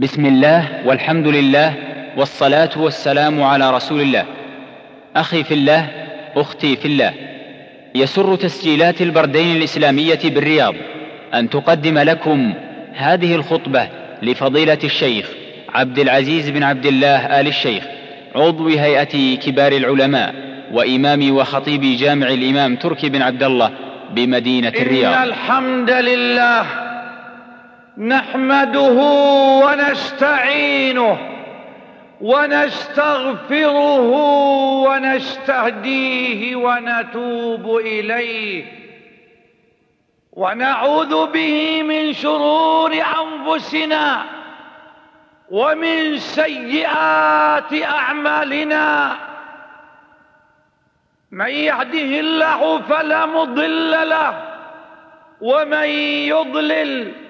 بسم الله والحمد لله والصلاة والسلام على رسول الله. أخي في الله أختي في الله. يسر تسجيلات البردين الإسلامية بالرياض أن تقدم لكم هذه الخطبة لفضيلة الشيخ عبد العزيز بن عبد الله آل الشيخ عضو هيئة كبار العلماء وإمام وخطيب جامع الإمام تركي بن عبد الله بمدينة الرياض. إن الحمد لله نحمده ونستعينه ونستغفره ونستهديه ونتوب إليه ونعوذ به من شرور أنفسنا ومن سيئات أعمالنا من يهده الله فلا مضل له ومن يضلل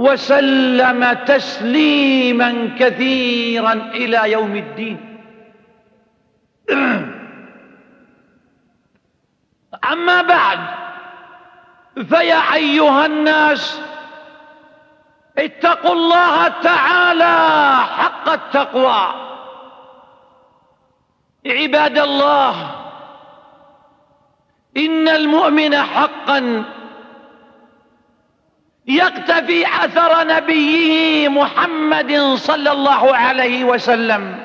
وسلم تسليما كثيرا إلى يوم الدين. أما بعد فيا أيها الناس اتقوا الله تعالى حق التقوى. عباد الله إن المؤمن حقا يقتفي أثر نبيه محمد صلى الله عليه وسلم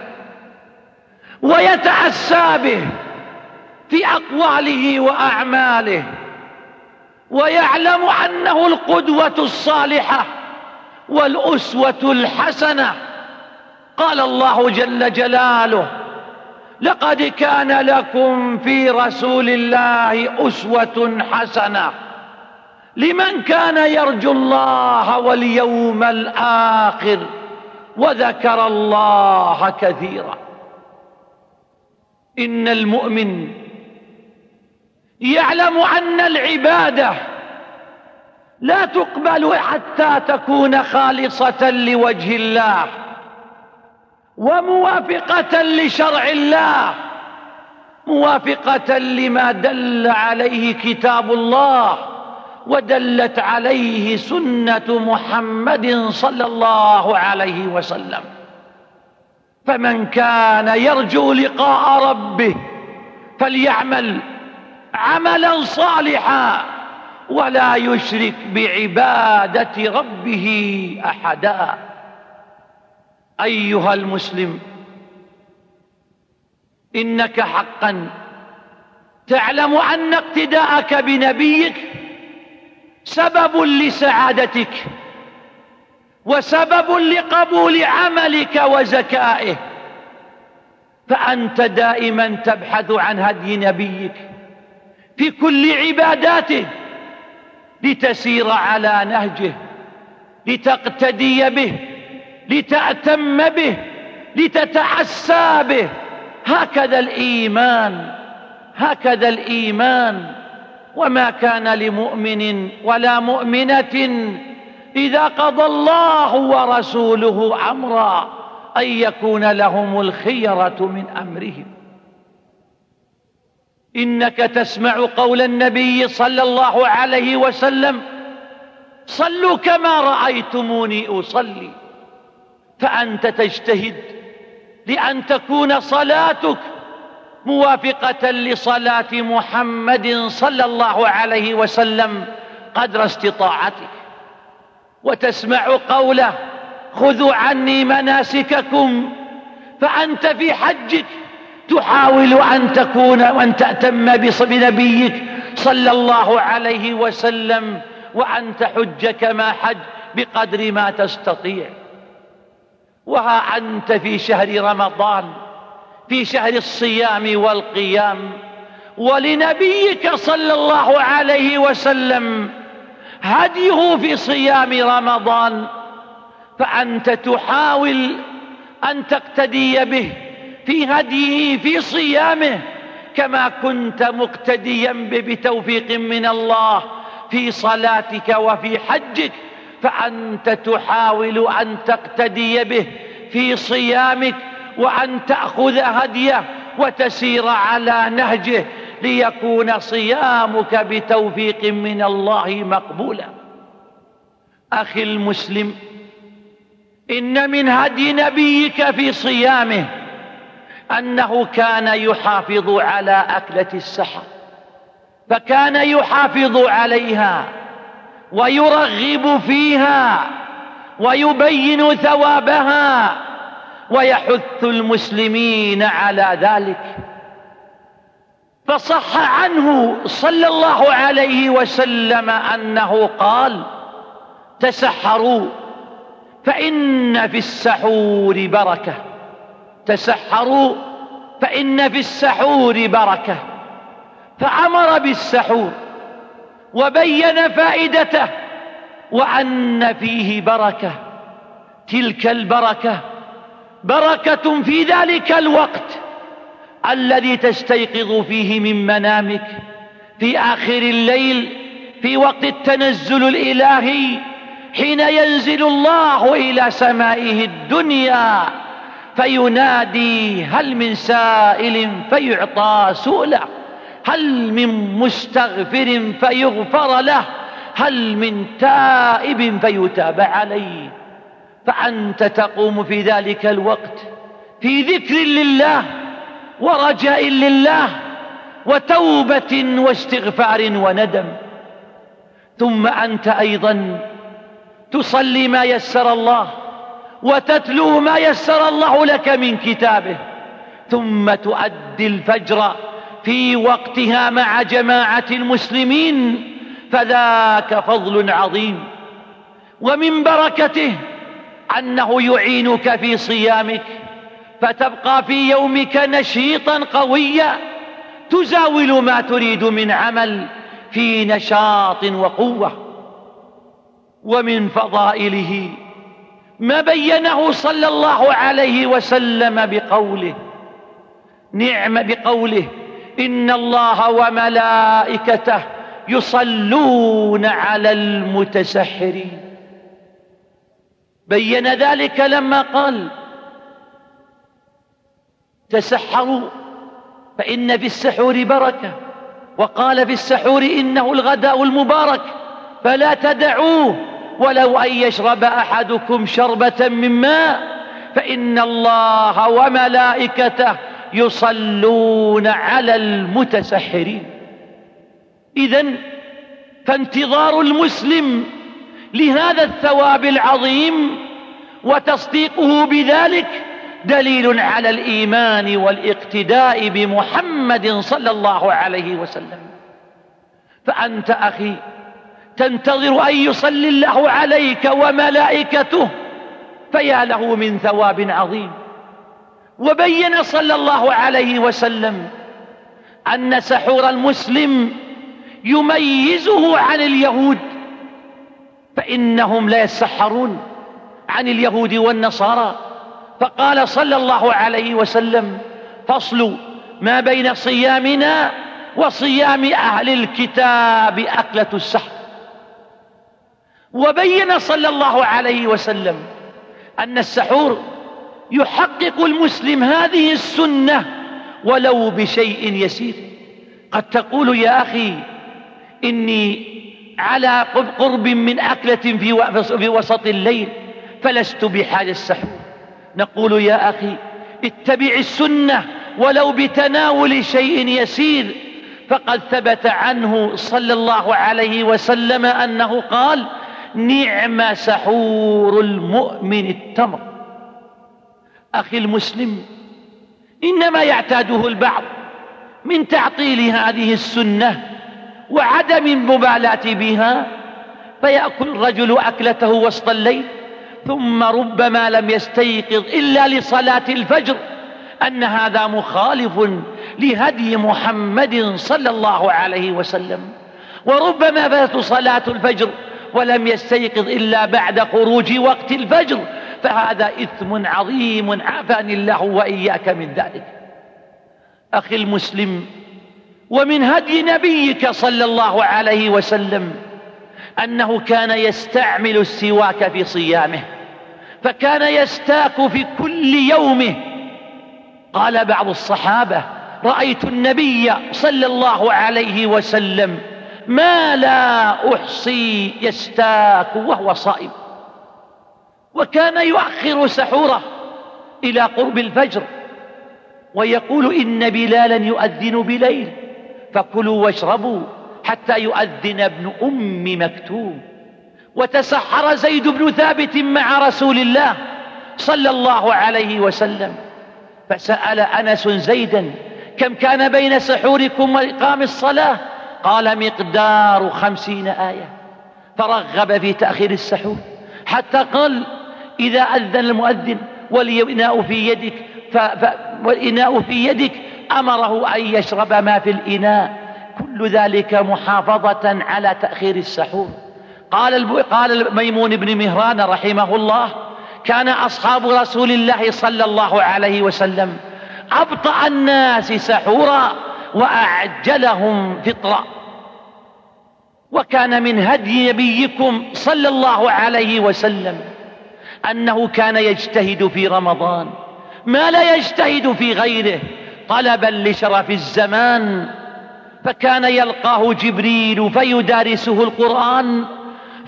ويتأسى به في أقواله وأعماله ويعلم أنه القدوة الصالحة والأسوة الحسنة. قال الله جل جلاله لقد كان لكم في رسول الله أسوة حسنة. لمن كان يرجو الله واليوم الآخر وذكر الله كثيرا. إن المؤمن يعلم أن العبادة لا تقبل حتى تكون خالصة لوجه الله وموافقة لشرع الله موافقة لما دل عليه كتاب الله. ودلت عليه سنة محمد صلى الله عليه وسلم. فمن كان يرجو لقاء ربه فليعمل عملا صالحا ولا يشرك بعبادة ربه أحدا. أيها المسلم إنك حقا تعلم أن اقتداءك بنبيك سبب لسعادتك وسبب لقبول عملك وزكائه. فأنت دائما تبحث عن هدي نبيك في كل عباداته لتسير على نهجه لتقتدي به لتأتم به لتتعسى به. هكذا الإيمان هكذا الإيمان. وما كان لمؤمن ولا مؤمنة إذا قضى الله ورسوله أمرا أن يكون لهم الخيرة من أمرهم. إنك تسمع قول النبي صلى الله عليه وسلم صلوا كما رأيتموني أصلي. فأنت تجتهد لأن تكون صلاتك موافقة لصلاة محمد صلى الله عليه وسلم قدر استطاعتك وتسمع قوله خذوا عني مناسككم فأنت في حجك تحاول أن تكون وأن تأتم بنبيك صلى الله عليه وسلم وأن تحج كما حج بقدر ما تستطيع. وها أنت في شهر رمضان في شهر الصيام والقيام ولنبيك صلى الله عليه وسلم هديه في صيام رمضان فأنت تحاول أن تقتدي به في هديه في صيامه كما كنت مقتديا بتوفيق من الله في صلاتك وفي حجك فأنت تحاول أن تقتدي به في صيامك وأن تأخذ هديه وتسير على نهجه ليكون صيامك بتوفيق من الله مقبولا. أخي المسلم إن من هدي نبيك في صيامه أنه كان يحافظ على أكلة السحر فكان يحافظ عليها ويرغب فيها ويبين ثوابها ويحث المسلمين على ذلك. فصح عنه صلى الله عليه وسلم أنه قال تسحروا فإن في السحور بركة. تسحروا فإن في السحور بركة. فأمر بالسحور وبين فائدته وأن فيه بركة تلك البركة. بركة في ذلك الوقت الذي تستيقظ فيه من منامك في آخر الليل في وقت التنزل الإلهي حين ينزل الله إلى سمائه الدنيا فينادي هل من سائل فيعطى سؤله؟ هل من مستغفر فيغفر له؟ هل من تائب فيتاب عليه؟ فأنت تقوم في ذلك الوقت في ذكر لله ورجاء لله وتوبة واستغفار وندم. ثم أنت أيضا تصلي ما يسر الله وتتلو ما يسر الله لك من كتابه. ثم تؤدي الفجر في وقتها مع جماعة المسلمين فذاك فضل عظيم. ومن بركته أنه يعينك في صيامك فتبقى في يومك نشيطا قويا تزاول ما تريد من عمل في نشاط وقوة. ومن فضائله ما بينه صلى الله عليه وسلم بقوله نعم بقوله إن الله وملائكته يصلون على المتسحرين. بين ذلك لما قال تسحروا فإن في السحور بركة وقال في السحور إنه الغداء المبارك فلا تدعوه ولو أن يشرب أحدكم شربة من ماء فإن الله وملائكته يصلون على المتسحرين. إذا فانتظار المسلم لهذا الثواب العظيم وتصديقه بذلك دليل على الإيمان والاقتداء بمحمد صلى الله عليه وسلم. فأنت أخي تنتظر أن يصلي الله عليك وملائكته فيا له من ثواب عظيم. وبين صلى الله عليه وسلم أن سحور المسلم يميزه عن اليهود. فإنهم لا يسحرون عن اليهود والنصارى. فقال صلى الله عليه وسلم فصل ما بين صيامنا وصيام أهل الكتاب أكلة السحر. وبين صلى الله عليه وسلم أن السحور يحقق المسلم هذه السنة ولو بشيء يسير. قد تقول يا أخي إني على قرب من أكلة في وسط الليل فلست بحاجة السحور. نقول يا أخي اتبع السنة ولو بتناول شيء يسير. فقد ثبت عنه صلى الله عليه وسلم أنه قال نعم سحور المؤمن التمر. أخي المسلم إنما يعتاده البعض من تعطيل هذه السنة وعدم المبالاة بها فيأكل الرجل أكلته وسط الليل ثم ربما لم يستيقظ إلا لصلاة الفجر أن هذا مخالف لهدي محمد صلى الله عليه وسلم. وربما فات صلاة الفجر ولم يستيقظ إلا بعد خروج وقت الفجر فهذا إثم عظيم عافاني الله وإياك من ذلك. أخي المسلم ومن هدي نبيك صلى الله عليه وسلم أنه كان يستعمل السواك في صيامه فكان يستاك في كل يومه. قال بعض الصحابة رأيت النبي صلى الله عليه وسلم ما لا أحصي يستاك وهو صائم. وكان يؤخر سحوره إلى قرب الفجر ويقول إن بلالا يؤذن بليل. فكلوا واشربوا حتى يؤذن ابن أم مكتوم. وتسحر زيد بن ثابت مع رسول الله صلى الله عليه وسلم. فسأل أنس زيدا كم كان بين سحوركم وإقام الصلاة؟ قال مقدار خمسين آية. فرغب في تأخير السحور حتى قال إذا أذن المؤذن والإناء في يدك ف... والإناء في يدك أمره أن يشرب ما في الإناء كل ذلك محافظة على تأخير السحور. قال. قال ميمون بن مهران رحمه الله كان أصحاب رسول الله صلى الله عليه وسلم أبطأ الناس سحورا وأعجلهم فطرا. وكان من هدي نبيكم صلى الله عليه وسلم أنه كان يجتهد في رمضان. ما لا يجتهد في غيره؟ طلبا لشرف الزمان فكان يلقاه جبريل فيدارسه القرآن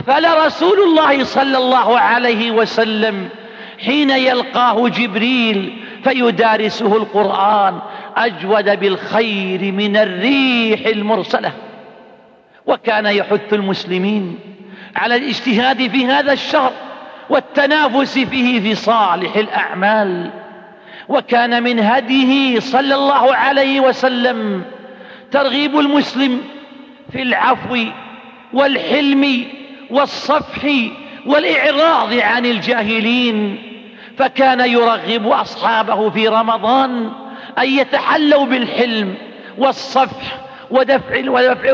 فلرسول الله صلى الله عليه وسلم حين يلقاه جبريل فيدارسه القرآن أجود بالخير من الريح المرسلة. وكان يحث المسلمين على الاجتهاد في هذا الشهر والتنافس فيه في صالح الأعمال. وكان من هديه صلى الله عليه وسلم ترغيب المسلم في العفو والحلم والصفح والإعراض عن الجاهلين فكان يرغب أصحابه في رمضان أن يتحلوا بالحلم والصفح ودفع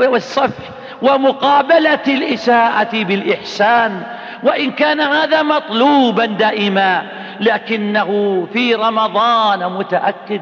والصفح ومقابلة الإساءة بالإحسان وإن كان هذا مطلوبا دائما لكنه في رمضان متأكد.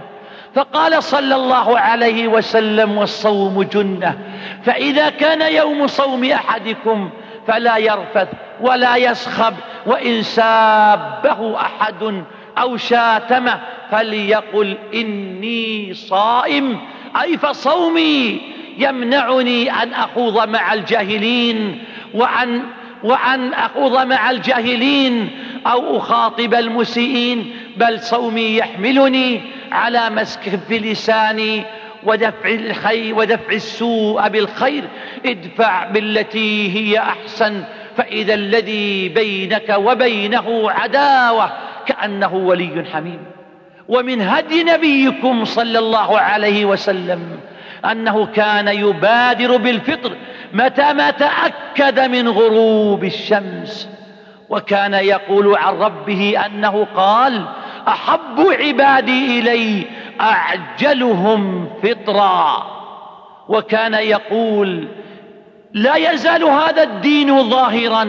فقال صلى الله عليه وسلم والصوم جنة. فإذا كان يوم صوم أحدكم فلا يرفث ولا يسخب وإن سابه أحد أو شاتمه فليقل إني صائم. أي فصومي يمنعني أن أخوض مع الجاهلين وأن وأن أخوض مع الجاهلين أو أخاطب المسيئين بل صومي يحملني على مسك لساني ودفع الخير ودفع السوء بالخير. ادفع بالتي هي أحسن فإذا الذي بينك وبينه عداوة كأنه ولي حميم. ومن هدي نبيكم صلى الله عليه وسلم أنه كان يبادر بالفطر متى ما تأكد من غروب الشمس. وكان يقول عن ربه أنه قال أحب عبادي إلي أعجلهم فطرا. وكان يقول لا يزال هذا الدين ظاهرا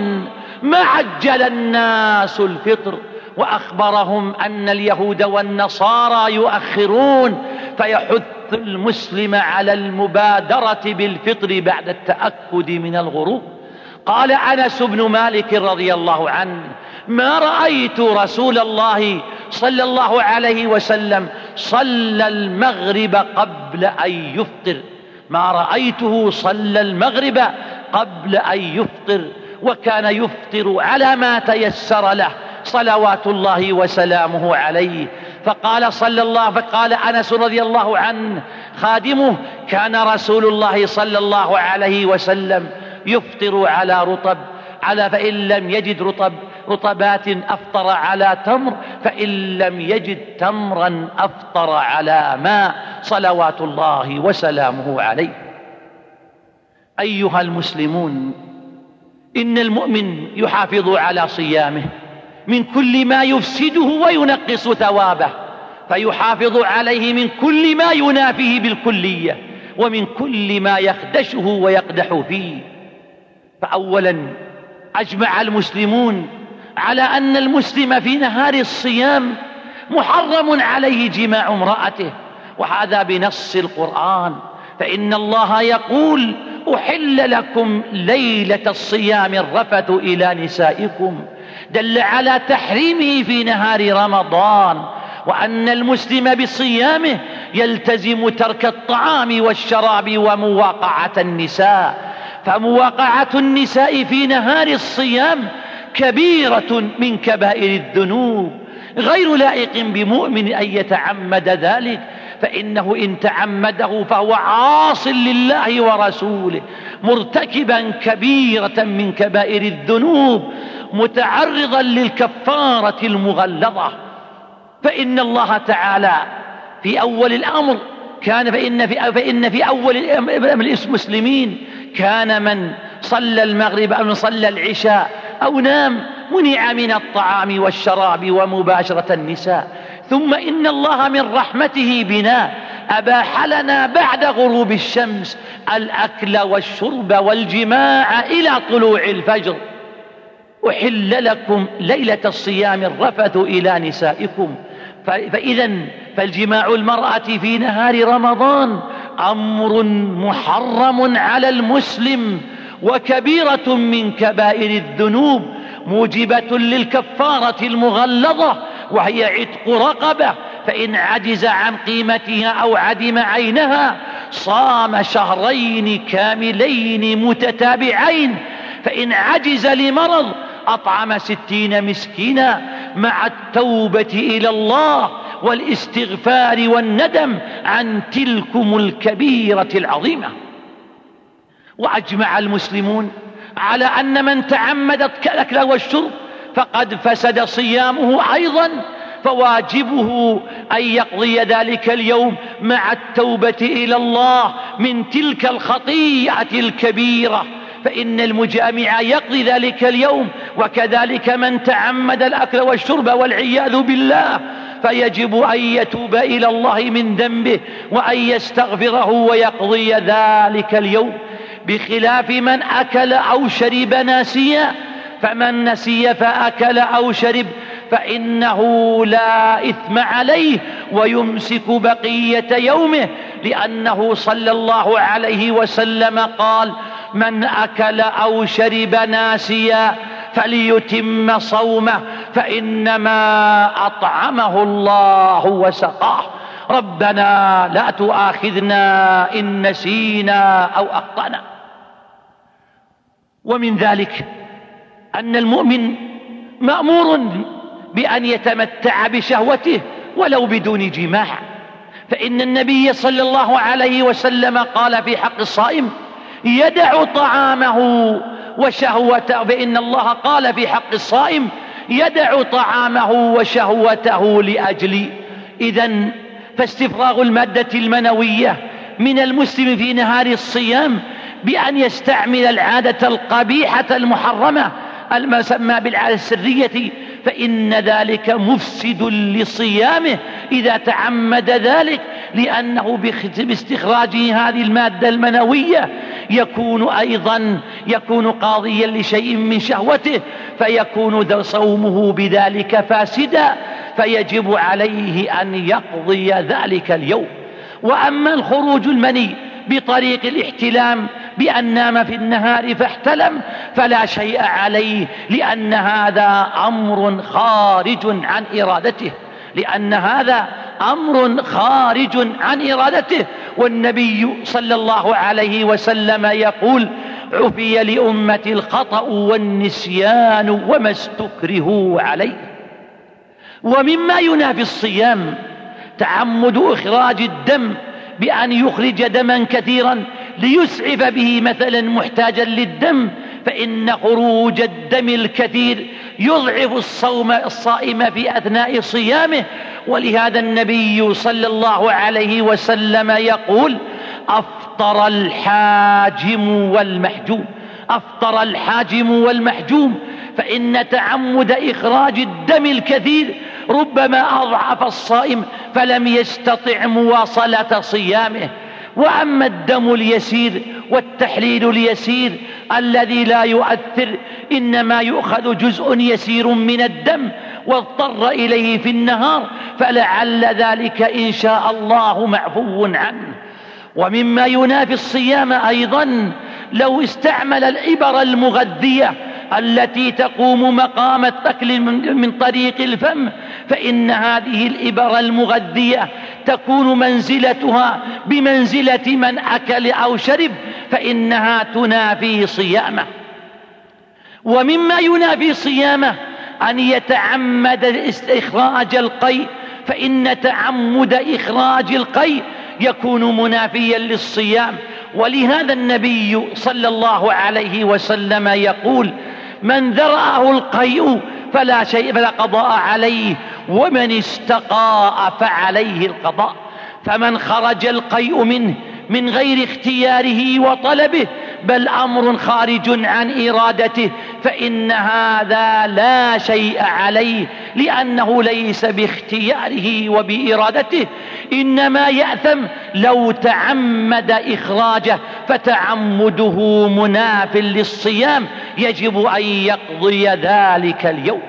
ما عجل الناس الفطر. وأخبرهم أن اليهود والنصارى يؤخرون فيحث المسلم على المبادرة بالفطر بعد التأكد من الغروب. قال أنس بن مالك رضي الله عنه ما رأيت رسول الله صلى الله عليه وسلم صلى المغرب قبل أن يفطر. ما رأيته صلى المغرب قبل أن يفطر وكان يفطر على ما تيسر له صلوات الله وسلامه عليه. فقال صلى الله فقال أنس رضي الله عنه خادمه كان رسول الله صلى الله عليه وسلم يفطر على رطب على فإن لم يجد رطب رطبات أفطر على تمر فإن لم يجد تمرا أفطر على ماء صلوات الله وسلامه عليه. أيها المسلمون إن المؤمن يحافظ على صيامه من كل ما يفسده وينقص ثوابه فيحافظ عليه من كل ما ينافيه بالكلية ومن كل ما يخدشه ويقدح فيه. فأولا أجمع المسلمون على أن المسلم في نهار الصيام محرم عليه جماع امرأته وهذا بنص القرآن. فإن الله يقول أحل لكم ليلة الصيام الرفث إلى نسائكم. دل على تحريمه في نهار رمضان وأن المسلم بصيامه يلتزم ترك الطعام والشراب ومواقعة النساء. فمواقعة النساء في نهار الصيام كبيرة من كبائر الذنوب. غير لائق بمؤمن أن يتعمد ذلك فإنه إن تعمده فهو عاص لله ورسوله مرتكبا كبيرة من كبائر الذنوب متعرضا للكفارة المغلظة. فإن الله تعالى في أول الأمر كان فإن في, فإن في أول المسلمين كان من صلى المغرب أو صلى العشاء أو نام منع من الطعام والشراب ومباشرة النساء. ثم إن الله من رحمته بنا أباح لنا بعد غروب الشمس الأكل والشرب والجماع إلى طلوع الفجر. أحل لكم ليلة الصيام الرفث إلى نسائكم. فإذا فالجماع المرأة في نهار رمضان أمر محرم على المسلم وكبيرة من كبائر الذنوب موجبة للكفارة المغلظة وهي عتق رقبة فإن عجز عن قيمتها أو عدم عينها صام شهرين كاملين متتابعين فإن عجز لمرض أطعم ستين مسكينا مع التوبة إلى الله والاستغفار والندم عن تلكم الكبيرة العظيمة. وأجمع المسلمون على أن من تعمد الأكل والشرب فقد فسد صيامه أيضا فواجبه أن يقضي ذلك اليوم مع التوبة إلى الله من تلك الخطيئة الكبيرة. فإن المجامع يقضي ذلك اليوم وكذلك من تعمد الأكل والشرب والعياذ بالله فيجب أن يتوب إلى الله من ذنبه وأن يستغفره ويقضي ذلك اليوم. بخلاف من أكل أو شرب ناسيا فمن نسي فأكل أو شرب فإنه لا إثم عليه ويمسك بقية يومه. لأنه صلى الله عليه وسلم قال من أكل أو شرب ناسيا فليتم صومه فإنما أطعمه الله وسقاه. ربنا لا تؤاخذنا إن نسينا أو أخطأنا. ومن ذلك أن المؤمن مأمور بأن يتمتع بشهوته ولو بدون جماع. فإن النبي صلى الله عليه وسلم قال في حق الصائم يدع طعامه وشهوته فإن الله قال في حق الصائم يدع طعامه وشهوته لأجلي إذا فاستفراغ المادة المنوية من المسلم في نهار الصيام بأن يستعمل العادة القبيحة المحرمة المسمى بالعادة السرية فإن ذلك مفسد لصيامه إذا تعمد ذلك. لأنه باستخراجه هذه المادة المنوية يكون أيضا يكون قاضيا لشيء من شهوته فيكون صومه بذلك فاسدا فيجب عليه أن يقضي ذلك اليوم. وأما الخروج المني بطريق الاحتلام بأن نام في النهار فاحتلم فلا شيء عليه لأن هذا أمر خارج عن إرادته لأن هذا أمر خارج عن إرادته. والنبي صلى الله عليه وسلم يقول عفي لأمة الخطأ والنسيان وما استكرهوا عليه. ومما ينافي الصيام تعمد إخراج الدم بأن يخرج دما كثيرا ليسعف به مثلا محتاجا للدم فإن خروج الدم الكثير يضعف الصوم الصائم في أثناء صيامه ولهذا النبي صلى الله عليه وسلم يقول أفطر الحاجم والمحجوم أفطر الحاجم والمحجوم فإن تعمد إخراج الدم الكثير ربما أضعف الصائم فلم يستطع مواصلة صيامه. وأما الدم اليسير والتحليل اليسير الذي لا يؤثر إنما يؤخذ جزء يسير من الدم واضطر إليه في النهار فلعل ذلك إن شاء الله معفو عنه. ومما ينافي الصيام أيضا لو استعمل الإبر المغذية التي تقوم مقام التكل من طريق الفم فإن هذه الإبر المغذية تكون منزلتها بمنزلة من أكل أو شرب فإنها تنافي صيامه. ومما ينافي صيامه أن يتعمد إخراج القيء فإن تعمد إخراج القيء يكون منافيا للصيام. ولهذا النبي صلى الله عليه وسلم يقول من ذرأه القيء فلا شيء فلا قضاء عليه. ومن استقاء فعليه القضاء. فمن خرج القيء منه من غير اختياره وطلبه بل أمر خارج عن إرادته فإن هذا لا شيء عليه لأنه ليس باختياره وبإرادته. إنما يأثم لو تعمد إخراجه فتعمده مناف للصيام يجب أن يقضي ذلك اليوم.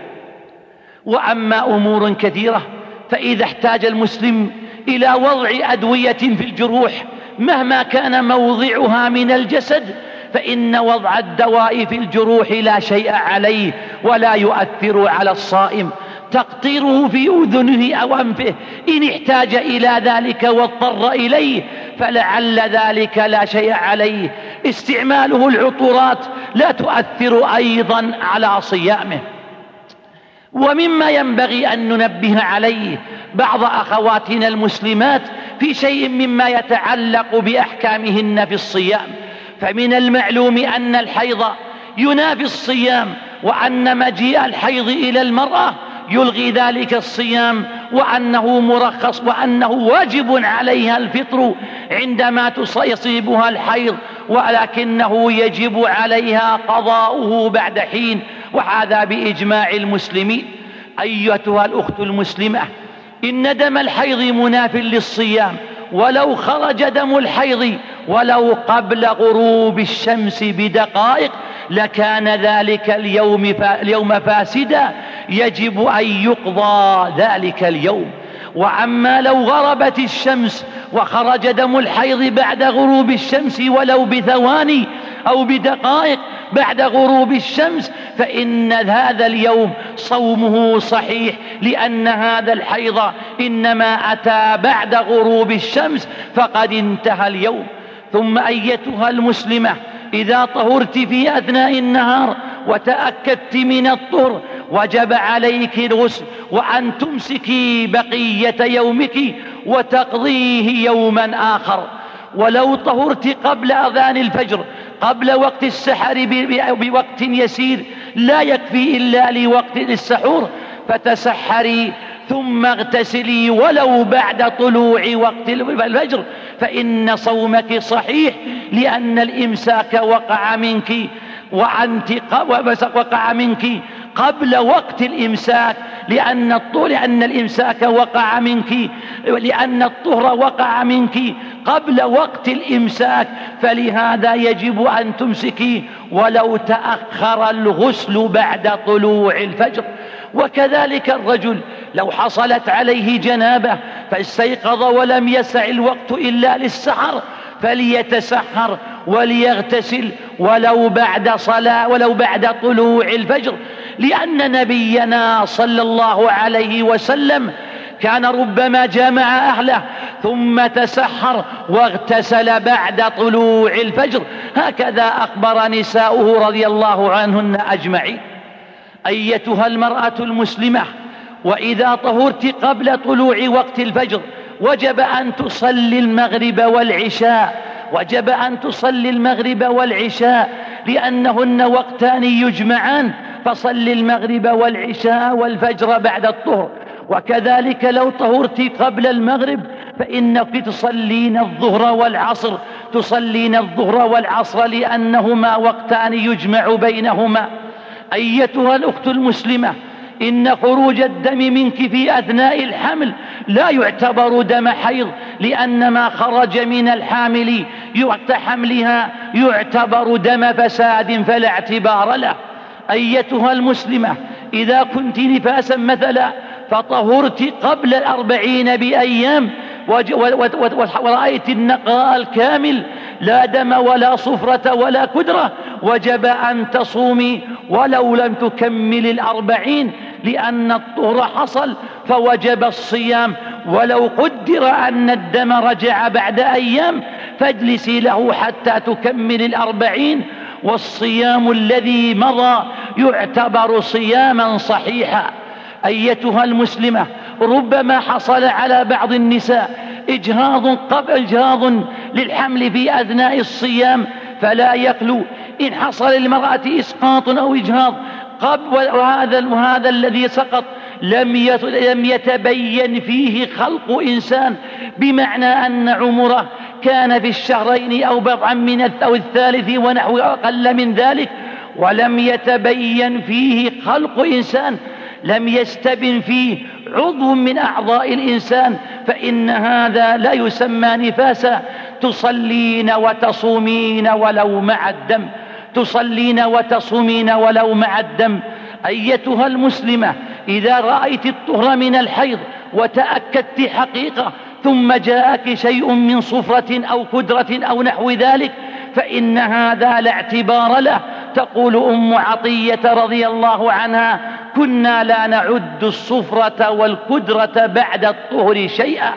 وأما أمور كثيرة فإذا احتاج المسلم إلى وضع أدوية في الجروح مهما كان موضعها من الجسد فإن وضع الدواء في الجروح لا شيء عليه ولا يؤثر على الصائم. تقطيره في أذنه أو أنفه. إن احتاج إلى ذلك واضطر إليه فلعل ذلك لا شيء عليه. استعماله العطورات لا تؤثر أيضا على صيامه. ومما ينبغي أن ننبه عليه بعض أخواتنا المسلمات في شيء مما يتعلق بأحكامهن في الصيام. فمن المعلوم أن الحيض ينافي الصيام وأن مجيء الحيض إلى المرأة يلغي ذلك الصيام وأنه مرخص وأنه واجب عليها الفطر عندما يصيبها الحيض ولكنه يجب عليها قضاؤه بعد حين وهذا بإجماع المسلمين. أيتها الأخت المسلمة إن دم الحيض مناف للصيام ولو خرج دم الحيض ولو قبل غروب الشمس بدقائق لكان ذلك اليوم, اليوم فاسدا يجب أن يقضى ذلك اليوم. وأما لو غربت الشمس وخرج دم الحيض بعد غروب الشمس ولو بثواني أو بدقائق بعد غروب الشمس فإن هذا اليوم صومه صحيح لأن هذا الحيض إنما أتى بعد غروب الشمس فقد انتهى اليوم. ثم أيتها المسلمة إذا طهرت في أثناء النهار وتأكدت من الطهر وجب عليك الغسل وأن تمسكي بقية يومك وتقضيه يوما آخر. ولو طهرت قبل أذان الفجر قبل وقت السحر بوقت يسير لا يكفي إلا لوقت السحور فتسحري ثم اغتسلي ولو بعد طلوع وقت الفجر. فإن صومك صحيح لأن الإمساك وقع منك وأنت وقع منك قبل وقت الإمساك لأن الطهر لأن الإمساك وقع منك لأن الطهر وقع منك قبل وقت الإمساك. فلهذا يجب أن تمسكي ولو تأخر الغسل بعد طلوع الفجر. وكذلك الرجل لو حصلت عليه جنابة فاستيقظ ولم يسع الوقت إلا للسحر فليتسحر وليغتسل ولو بعد صلاة ولو بعد طلوع الفجر. لأن نبينا صلى الله عليه وسلم كان ربما جامع أهله ثم تسحر واغتسل بعد طلوع الفجر. هكذا أخبر نساؤه رضي الله عنهن أجمعين. أيتها المرأة المسلمة وإذا طهرت قبل طلوع وقت الفجر وجب أن تصلي المغرب والعشاء وجب أن تصلي المغرب والعشاء لأنهن وقتان يجمعان. فصل المغرب والعشاء والفجر بعد الطهر. وكذلك لو طهرت قبل المغرب فإنك تصلين الظهر والعصر. تصلين الظهر والعصر لأنهما وقتان يجمع بينهما. أيتها الأخت المسلمة إن خروج الدم منك في أثناء الحمل لا يعتبر دم حيض لأن ما خرج من الحامل وقت حملها يعتبر دم فساد فلا اعتبار له. أيتها المسلمة إذا كنت نفاسا مثلا فطهرت قبل الأربعين بأيام ورأيت النقاء الكامل لا دم ولا صفرة ولا كدرة وجب أن تصومي ولو لم تكمل الأربعين لأن الطهر حصل فوجب الصيام. ولو قدر أن الدم رجع بعد أيام فاجلسي له حتى تكمل الأربعين والصيام الذي مضى يعتبر صياما صحيحا. أيتها المسلمة ربما حصل على بعض النساء إجهاض قبل إجهاض للحمل في أثناء الصيام فلا يخلو إن حصل للمرأة إسقاط أو إجهاض قبل وهذا, وهذا الذي سقط لم لم يتبين فيه خلق إنسان بمعنى أن عمره كان في الشهرين أو بضعا من أو الثالث ونحو أقل من ذلك ولم يتبين فيه خلق إنسان لم يستبن فيه عضو من أعضاء الإنسان فإن هذا لا يسمى نفاسا. تصلين وتصومين ولو مع الدم. تصلين وتصومين ولو مع الدم. أيتها المسلمة إذا رأيت الطهر من الحيض وتأكدت حقيقة ثم جاءك شيء من صفرة أو كدرة أو نحو ذلك فإن هذا لا اعتبار له. تقول أم عطية رضي الله عنها كنا لا نعد الصفرة والكدرة بعد الطهر شيئا.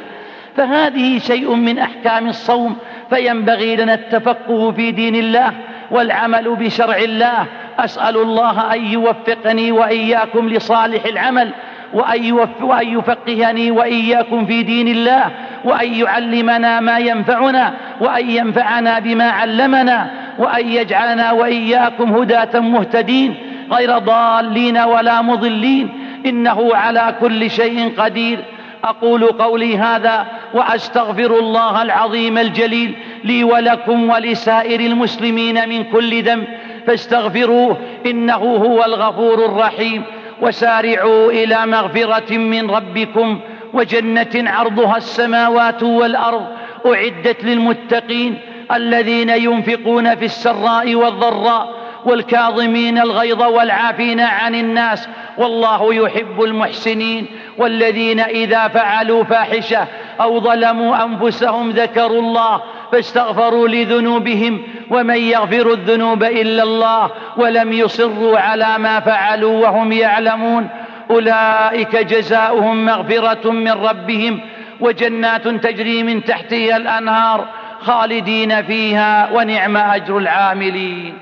فهذه شيء من أحكام الصوم فينبغي لنا التفقه في دين الله والعمل بشرع الله. أسأل الله أن يوفقني وإياكم لصالح العمل. وأن يفقهني وإياكم في دين الله وأن يعلمنا ما ينفعنا وأن ينفعنا بما علمنا وأن يجعلنا وإياكم هداة مهتدين غير ضالين ولا مضلين إنه على كل شيء قدير. أقول قولي هذا وأستغفر الله العظيم الجليل لي ولكم ولسائر المسلمين من كل ذنب. فاستغفروه إنه هو الغفور الرحيم. وسارعوا إلى مغفرة من ربكم وجنة عرضها السماوات والأرض أعدت للمتقين الذين ينفقون في السراء والضراء والكاظمين الغيظ والعافين عن الناس والله يحب المحسنين والذين إذا فعلوا فاحشة أو ظلموا أنفسهم ذكروا الله فاستغفروا لذنوبهم ومن يغفر الذنوب إلا الله ولم يصروا على ما فعلوا وهم يعلمون. أولئك جزاؤهم مغفرة من ربهم وجنات تجري من تحتها الأنهار خالدين فيها ونعم أجر العاملين.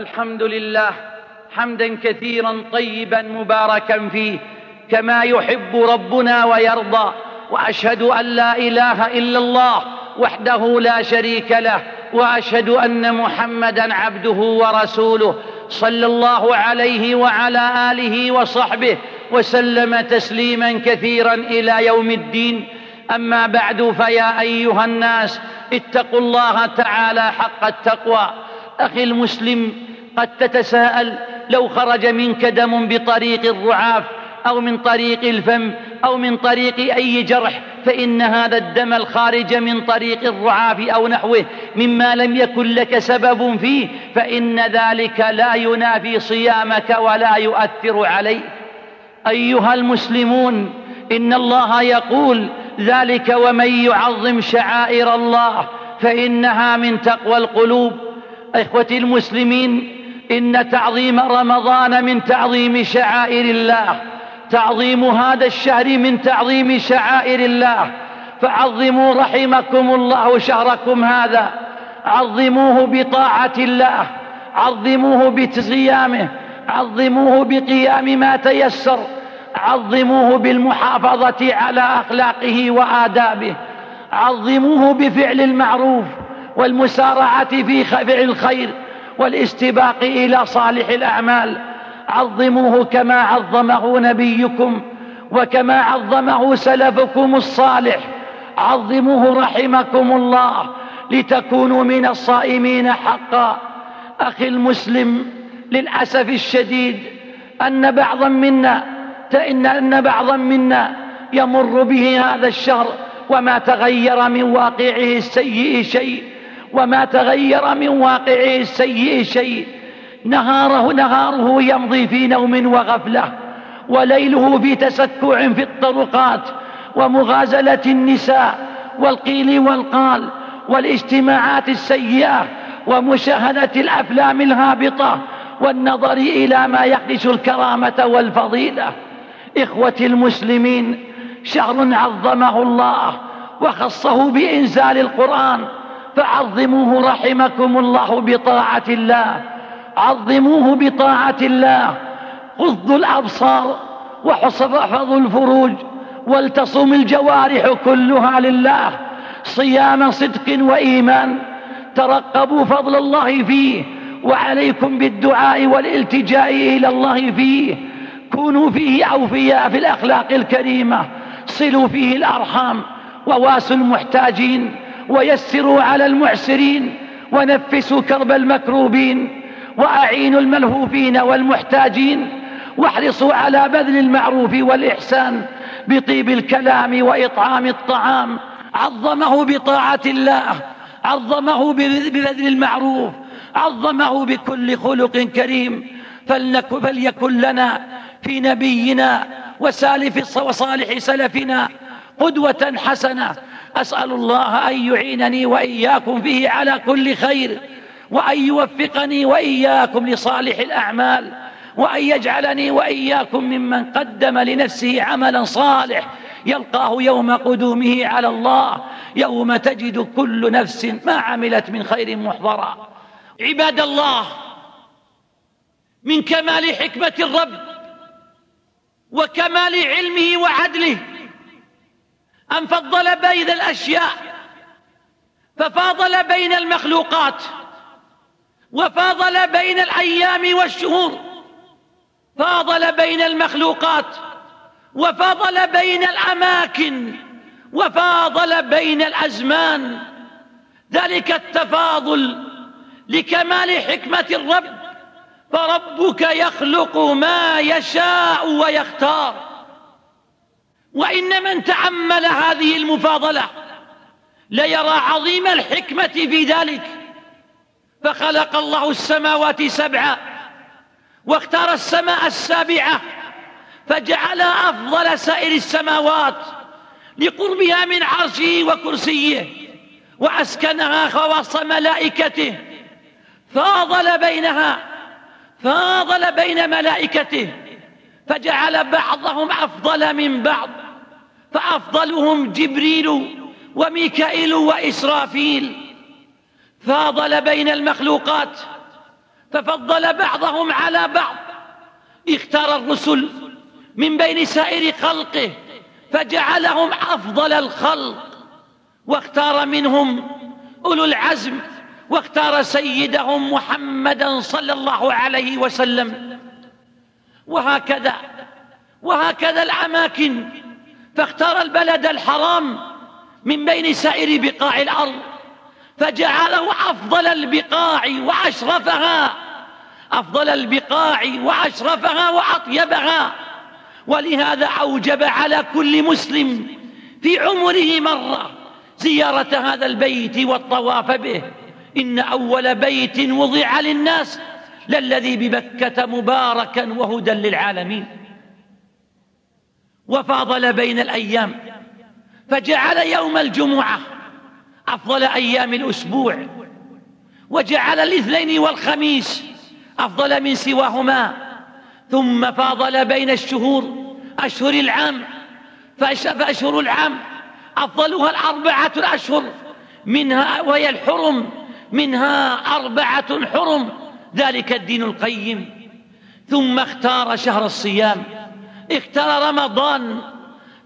الحمد لله حمدا كثيرا طيبا مباركا فيه كما يحب ربنا ويرضى. وأشهد أن لا إله إلا الله وحده لا شريك له وأشهد أن محمدا عبده ورسوله صلى الله عليه وعلى آله وصحبه وسلم تسليما كثيرا إلى يوم الدين. أما بعد فيا أيها الناس اتقوا الله تعالى حق التقوى. أخي المسلم قد تتساءل لو خرج منك دم بطريق الرعاف أو من طريق الفم أو من طريق أي جرح فإن هذا الدم الخارج من طريق الرعاف أو نحوه مما لم يكن لك سبب فيه فإن ذلك لا ينافي صيامك ولا يؤثر عليه أيها المسلمون إن الله يقول ذلك ومن يعظم شعائر الله فإنها من تقوى القلوب. إخوتي المسلمين إن تعظيم رمضان من تعظيم شعائر الله. تعظيم هذا الشهر من تعظيم شعائر الله. فعظموا رحمكم الله شهركم هذا. عظموه بطاعة الله. عظموه بصيامه عظموه بقيام ما تيسر. عظموه بالمحافظة على أخلاقه وآدابه. عظموه بفعل المعروف والمسارعة في فعل الخير والاستباق إلى صالح الأعمال. عظموه كما عظمه نبيكم وكما عظمه سلفكم الصالح. عظموه رحمكم الله لتكونوا من الصائمين حقا. أخي المسلم للأسف الشديد أن بعضا منا أن بعضا منا يمر به هذا الشهر وما تغير من واقعه السيء شيء وما تغير من واقعه السيء شيء. نهاره نهاره يمضي في نوم وغفلة وليله في تسكع في الطرقات ومغازلة النساء والقيل والقال والاجتماعات السيئة ومشاهدة الأفلام الهابطة والنظر إلى ما يخدش الكرامة والفضيلة. إخوة المسلمين شهر عظمه الله وخصه بإنزال القرآن فعظموه رحمكم الله بطاعة الله. عظموه بطاعة الله. غضوا الأبصار واحفظوا الفروج ولتصم الجوارح كلها لله. صيام صدق وإيمان. ترقبوا فضل الله فيه وعليكم بالدعاء والالتجاء إلى الله فيه. كونوا فيه أوفياء في الأخلاق الكريمة. صلوا فيه الأرحام وواسوا المحتاجين. ويسروا على المعسرين. ونفسوا كرب المكروبين. وأعينوا الملهوفين والمحتاجين واحرصوا على بذل المعروف والإحسان بطيب الكلام وإطعام الطعام. عظمه بطاعة الله عظمه ببذل المعروف عظمه بكل خلق كريم. فليكن لنا في نبينا وسالف وصالح سلفنا قدوة حسنة. أسأل الله أن يعينني وإياكم فيه على كل خير. وأن يوفقني وإياكم لصالح الأعمال وأن يجعلني وإياكم ممن قدم لنفسه عملا صالح. يلقاه يوم قدومه على الله يوم تجد كل نفس ما عملت من خير محضرا. عباد الله من كمال حكمة الرب وكمال علمه وعدله أن فضل بين الأشياء ففاضل بين المخلوقات. وفاضل بين الأيام والشهور. فاضل بين المخلوقات. وفاضل بين الأماكن. وفاضل بين الأزمان. ذلك التفاضل لكمال حكمة الرب. فربك يخلق ما يشاء ويختار. وإن من تأمل هذه المفاضلة ليرى عظيم الحكمة في ذلك. فخلق الله السماوات سبعا واختار السماء السابعة فجعل أفضل سائر السماوات لقربها من عرشه وكرسيه وأسكنها خواص ملائكته. فاضل بينها فاضل بين ملائكته فجعل بعضهم أفضل من بعض فأفضلهم جبريل وميكائيل وإسرافيل. فاضل بين المخلوقات ففضل بعضهم على بعض. اختار الرسل من بين سائر خلقه فجعلهم أفضل الخلق. واختار منهم أولو العزم واختار سيدهم محمدا صلى الله عليه وسلم. وهكذا وهكذا الأماكن. فاختار البلد الحرام من بين سائر بقاع الأرض. فجعله أفضل البقاع وأشرفها. أفضل البقاع وأشرفها وأطيبها. ولهذا أوجب على كل مسلم في عمره مرة زيارة هذا البيت والطواف به. إن أول بيت وضع للناس للذي ببكة مباركا وهدى للعالمين. وفاضل بين الأيام. فجعل يوم الجمعة أفضل أيام الأسبوع وجعل الاثنين والخميس أفضل من سواهما. ثم فاضل بين الشهور أشهر العام فأشهر العام أفضلها الأربعة الأشهر منها وهي الحرم منها أربعة حرم ذلك الدين القيم. ثم اختار شهر الصيام اختار رمضان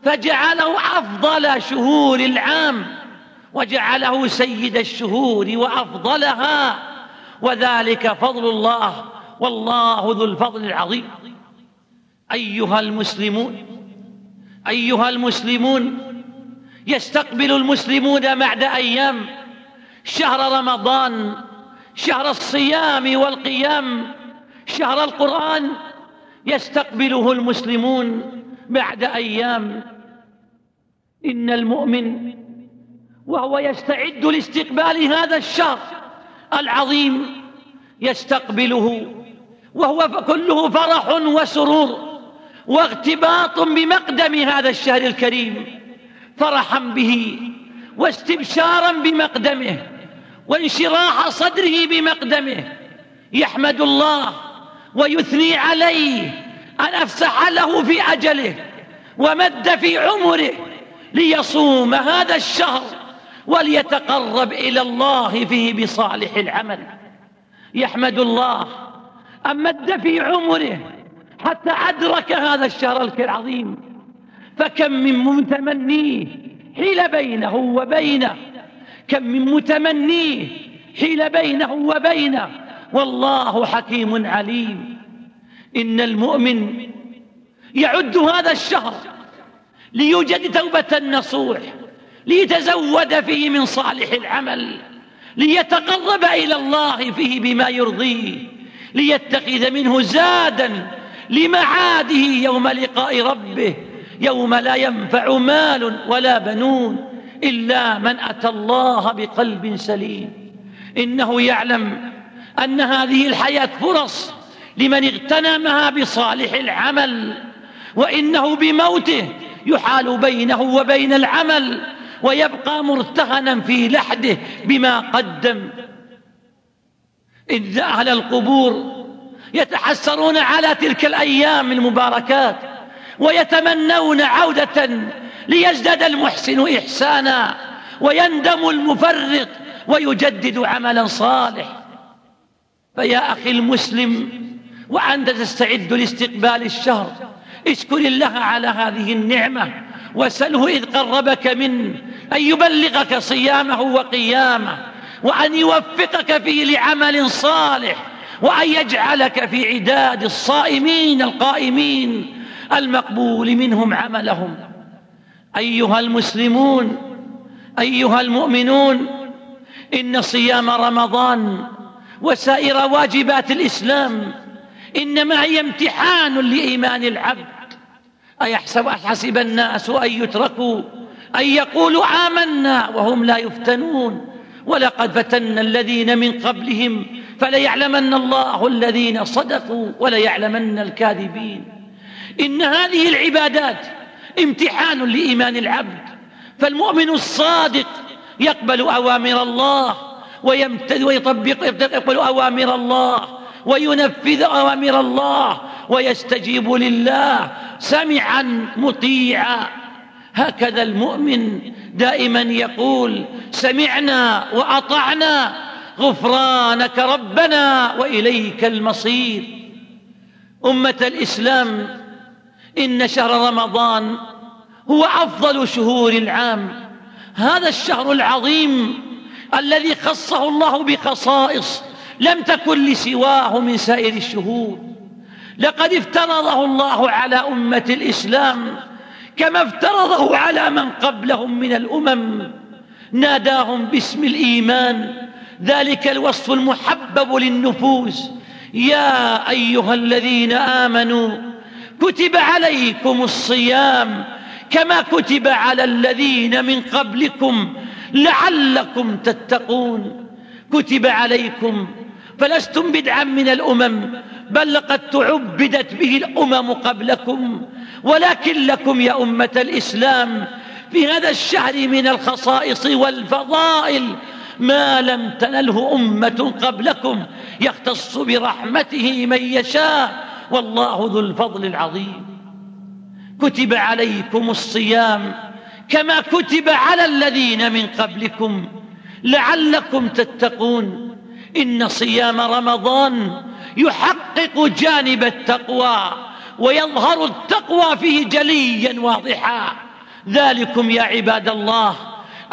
فجعله أفضل شهور العام. وجعله سيد الشهور وأفضلها. وذلك فضل الله والله ذو الفضل العظيم. أيها المسلمون أيها المسلمون يستقبل المسلمون بعد أيام شهر رمضان شهر الصيام والقيام شهر القرآن يستقبله المسلمون بعد أيام. إن المؤمن وهو يستعد لاستقبال هذا الشهر العظيم يستقبله وهو كله فرح وسرور واغتباط بمقدم هذا الشهر الكريم فرحا به واستبشارا بمقدمه وانشراح صدره بمقدمه يحمد الله ويثني عليه أن أفسح له في أجله ومد في عمره ليصوم هذا الشهر وليتقرب إلى الله فيه بصالح العمل. يحمد الله. أن مد في عمره حتى أدرك هذا الشهر العظيم. فكم من متمنيه حيل بينه وبينه. كم من متمنيه حيل بينه وبينه. والله حكيم عليم. إن المؤمن يعد هذا الشهر ليوجد توبة نصوح ليتزود فيه من صالح العمل ليتقرب إلى الله فيه بما يرضيه ليتخذ منه زادا لمعاده يوم لقاء ربه يوم لا ينفع مال ولا بنون إلا من أتى الله بقلب سليم. إنه يعلم أن هذه الحياة فرص لمن اغتنمها بصالح العمل وإنه بموته يحال بينه وبين العمل. ويبقى مرتهنا في لحده بما قدم. إن أهل القبور يتحسرون على تلك الأيام المباركات ويتمنون عودة ليزداد المحسن إحسانا ويندم المفرط ويجدد عملا صالح. فيا أخي المسلم وأنت تستعد لاستقبال الشهر اشكر الله على هذه النعمة وسله إذ قربك من أن يبلغك صيامه وقيامه وأن يوفقك فيه لعمل صالح وأن يجعلك في عداد الصائمين القائمين المقبول منهم عملهم. أيها المسلمون أيها المؤمنون إن صيام رمضان وسائر واجبات الإسلام إنما هي امتحان لإيمان العبد. أيحسب أحسب الناس أن يتركوا أن يقولوا آمنا وهم لا يفتنون. ولقد فتنا الذين من قبلهم فليعلمن الله الذين صدقوا وليعلمن الكاذبين. إن هذه العبادات امتحان لإيمان العبد فالمؤمن الصادق يقبل أوامر الله ويطبق يقبل أوامر الله وينفذ أوامر الله ويستجيب لله سمعا مطيعا. هكذا المؤمن دائما يقول سمعنا وأطعنا غفرانك ربنا وإليك المصير. أمة الإسلام إن شهر رمضان هو أفضل شهور العام. هذا الشهر العظيم الذي خصه الله بخصائص لم تكن لسواه من سائر الشهور. لقد افترضه الله على أمة الإسلام كما افترضه على من قبلهم من الأمم. ناداهم باسم الإيمان. ذلك الوصف المحبب للنفوس. يا أيها الذين آمنوا كتب عليكم الصيام كما كتب على الذين من قبلكم لعلكم تتقون. كتب عليكم فلستم بدعا من الأمم بل لقد تعبدت به الأمم قبلكم ولكن لكم يا أمة الإسلام في هذا الشهر من الخصائص والفضائل ما لم تنله أمة قبلكم يختص برحمته من يشاء والله ذو الفضل العظيم. كتب عليكم الصيام كما كتب على الذين من قبلكم لعلكم تتقون. إن صيام رمضان يحقق جانب التقوى ويظهر التقوى فيه جليا واضحا. ذلكم يا عباد الله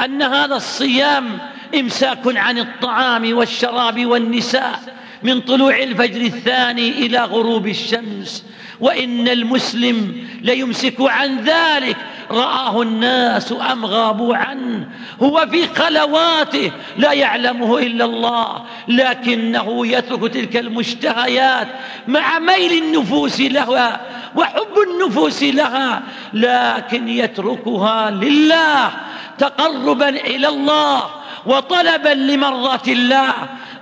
أن هذا الصيام إمساك عن الطعام والشراب والنساء من طلوع الفجر الثاني إلى غروب الشمس. وإن المسلم ليمسك عن ذلك. رآه الناس أم غابوا عنه؟ هو في خلواته لا يعلمه إلا الله لكنه يترك تلك المشتهيات مع ميل النفوس لها وحب النفوس لها لكن يتركها لله تقربا إلى الله. وطلبا لمرضات الله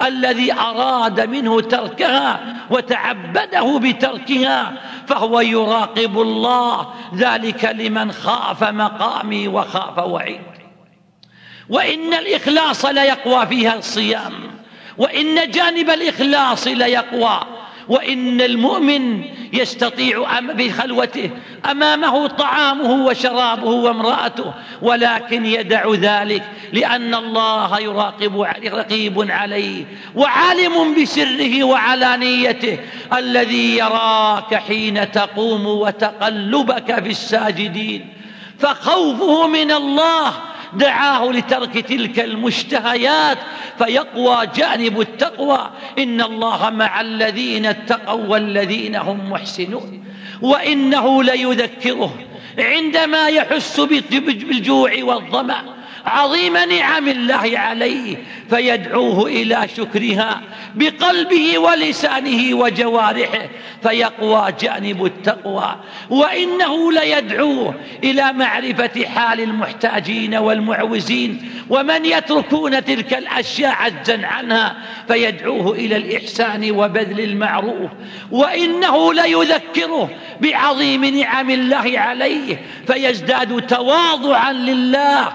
الذي أراد منه تركها وتعبده بتركها فهو يراقب الله ذلك لمن خاف مقامي وخاف وعيد. وإن الإخلاص ليقوى فيها الصيام وإن جانب الإخلاص ليقوى وإن المؤمن يستطيع بخلوته. أمامه طعامه وشرابه وامرأته. ولكن يدع ذلك لأن الله يراقب رقيب عليه وعالم بسره وعلانيته. الذي يراك حين تقوم وتقلبك في الساجدين. فخوفه من الله دعاه لترك تلك المشتهيات فيقوى جانب التقوى. إن الله مع الذين اتقوا والذين هم محسنون. وإنه ليذكره عندما يحس بالجوع والظمأ. عظيم نعم الله عليه فيدعوه إلى شكرها بقلبه ولسانه وجوارحه فيقوى جانب التقوى وإنه ليدعوه إلى معرفة حال المحتاجين والمعوزين ومن يتركون تلك الأشياء عجا عنها فيدعوه إلى الإحسان وبذل المعروف وإنه ليذكره بعظيم نعم الله عليه فيزداد تواضعا لله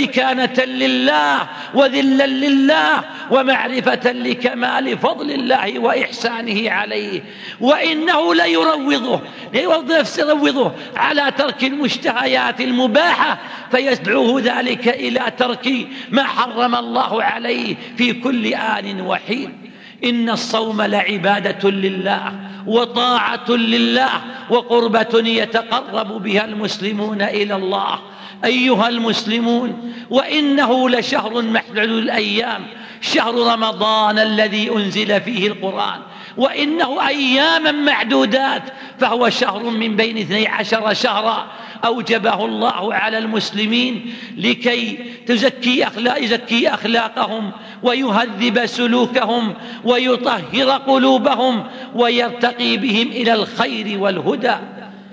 واستكانة لله وذلا لله ومعرفة لكمال فضل الله وإحسانه عليه وإنه ليروضه يروضه على ترك المشتهيات المباحة فيدعوه ذلك إلى ترك ما حرم الله عليه في كل آن وحين. إن الصوم لعبادة لله وطاعة لله وقربة يتقرب بها المسلمون إلى الله. أيها المسلمون وإنه لشهر محدود الأيام شهر رمضان الذي أنزل فيه القرآن. وإنه أياما معدودات فهو شهر من بين اثني عشر شهرا أوجبه الله على المسلمين لكي تزكي أخلاق يزكي أخلاقهم ويهذب سلوكهم ويطهر قلوبهم ويرتقي بهم إلى الخير والهدى.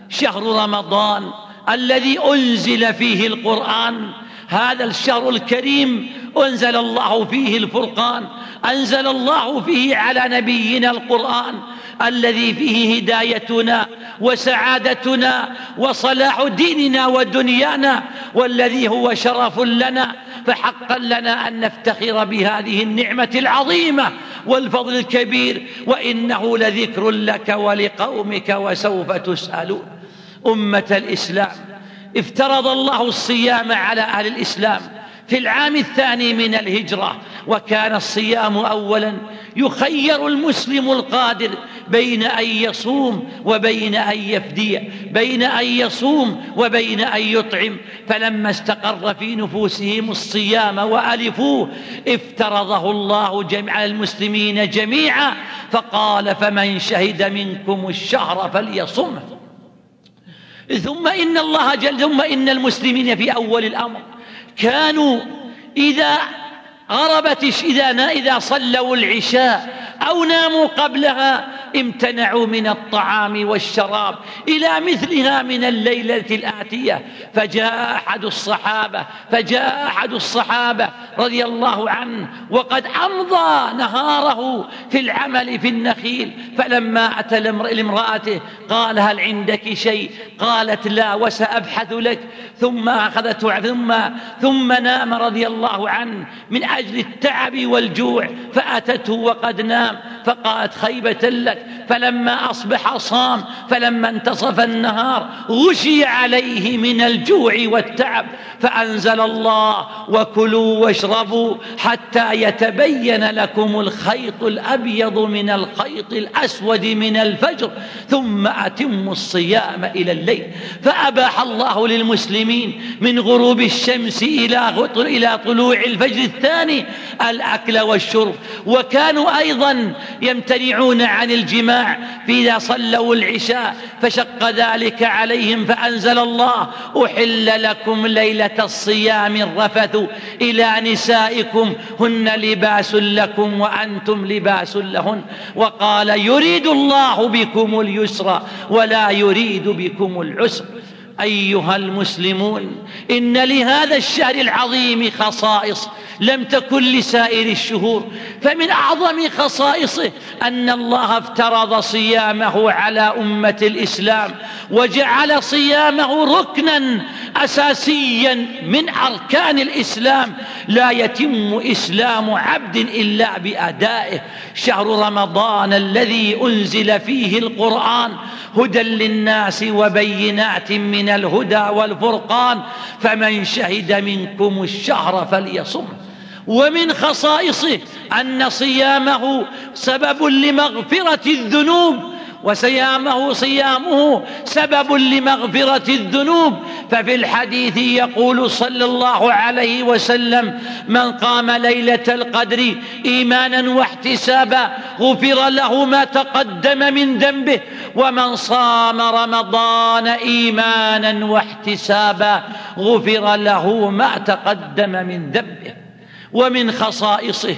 شهر رمضان الذي أنزل فيه القرآن هذا الشهر الكريم أنزل الله فيه الفرقان. أنزل الله فيه على نبينا القرآن الذي فيه هدايتنا وسعادتنا وصلاح ديننا ودنيانا والذي هو شرف لنا فحقا لنا أن نفتخر بهذه النعمة العظيمة والفضل الكبير وإنه لذكر لك ولقومك وسوف تسألون أمة الإسلام افترض الله الصيام على أهل الإسلام في العام الثاني من الهجرة وكان الصيام أولا. يخير المسلم القادر بين أن يصوم وبين أن يفدي بين أن يصوم وبين أن يطعم. فلما استقر في نفوسهم الصيام وألفوه افترضه الله جميع المسلمين جميعا. فقال فمن شهد منكم الشهر فليصمه. ثم إن الله جل ثم إن المسلمين في أول الأمر. كانوا إذا غربت إذا, إذا صلوا العشاء أو ناموا قبلها امتنعوا من الطعام والشراب إلى مثلها من الليلة الآتية. فجاء أحد الصحابة فجاء أحد الصحابة رضي الله عنه وقد أمضى نهاره في العمل في النخيل فلما أتى لامرأته قال هل عندك شيء؟ قالت لا وسأبحث لك. ثم أخذته ثم ثم نام رضي الله عنه من أجل التعب والجوع فأتته وقد نام فقالت خيبة لك. فلما أصبح صام فلما انتصف النهار غشي عليه من الجوع والتعب فأنزل الله وكلوا واشربوا حتى يتبين لكم الخيط الأبيض من الخيط الأسود من الفجر ثم أتموا الصيام إلى الليل. فأباح الله للمسلمين من غروب الشمس إلى إلى طلوع الفجر الثاني الأكل والشرب. وكانوا أيضا يمتنعون عن الجماع إذا صلوا العشاء فشق ذلك عليهم فأنزل الله أحل لكم ليلة الصيام الرفث إلى نسائكم هن لباس لكم وأنتم لباس لهن. وقال يريد الله بكم اليسر ولا يريد بكم العسر. أيها المسلمون إن لهذا الشهر العظيم خصائص لم تكن لسائر الشهور فمن أعظم خصائصه أن الله افترض صيامه على أمة الإسلام وجعل صيامه ركنا أساسيا من أركان الإسلام. لا يتم إسلام عبد إلا بأدائه. شهر رمضان الذي أنزل فيه القرآن هدى للناس وبينات من الهدى والفرقان فمن شهد منكم الشهر فليصم. ومن خصائصه أن صيامه سبب لمغفرة الذنوب وصيامه صيامه سبب لمغفرة الذنوب. ففي الحديث يقول صلى الله عليه وسلم من قام ليلة القدر إيمانا واحتسابا غفر له ما تقدم من ذنبه ومن صام رمضان إيمانا واحتسابا غفر له ما تقدم من ذنبه ومن خصائصه.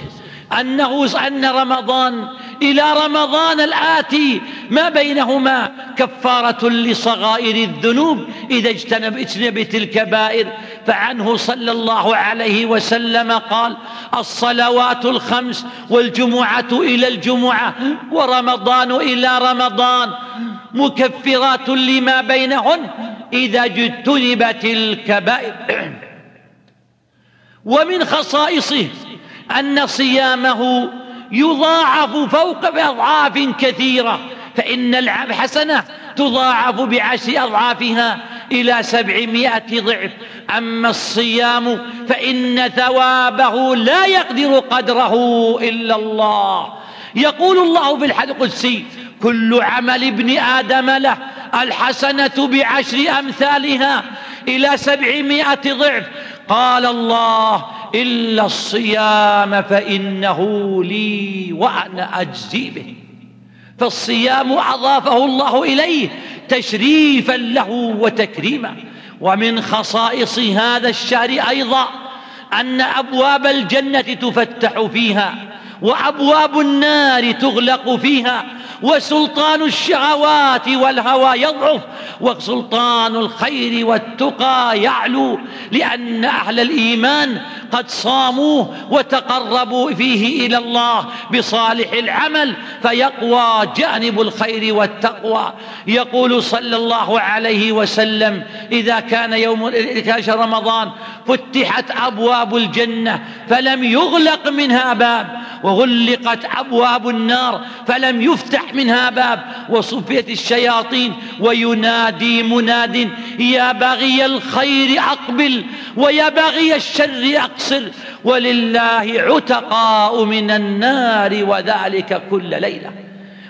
أنه أن رمضان إلى رمضان الآتي ما بينهما كفارة لصغائر الذنوب إذا اجتنب اجتنبت الكبائر فعنه صلى الله عليه وسلم قال الصلوات الخمس والجمعة إلى الجمعة ورمضان إلى رمضان مكفرات لما بينهن إذا اجتنبت الكبائر ومن خصائصه أن صيامه يضاعف فوق بأضعاف كثيرة فإن الحسنة تضاعف بعشر أضعافها إلى سبعمائة ضعف. أما الصيام فإن ثوابه لا يقدر قدره إلا الله. يقول الله في الحديث القدسي كل عمل ابن آدم له الحسنة بعشر أمثالها إلى سبعمائة ضعف. قال الله إلا الصيام فإنه لي وأنا أجزي به. فالصيام أضافه الله إليه تشريفا له وتكريما. ومن خصائص هذا الشهر أيضا أن أبواب الجنة تفتح فيها وأبواب النار تغلق فيها وسلطان الشهوات والهوى يضعف وسلطان الخير والتقى يعلو لأن أهل الإيمان قد صاموه وتقربوا فيه إلى الله بصالح العمل فيقوى جانب الخير والتقوى. يقول صلى الله عليه وسلم إذا كان يوم كان رمضان فتحت أبواب الجنة فلم يغلق منها باب وغلقت أبواب النار فلم يفتح منها باب وصفيت الشياطين وينادي مناد يا باغي الخير أقبل ويا باغي الشر أقصر ولله عتقاء من النار وذلك كل ليلة.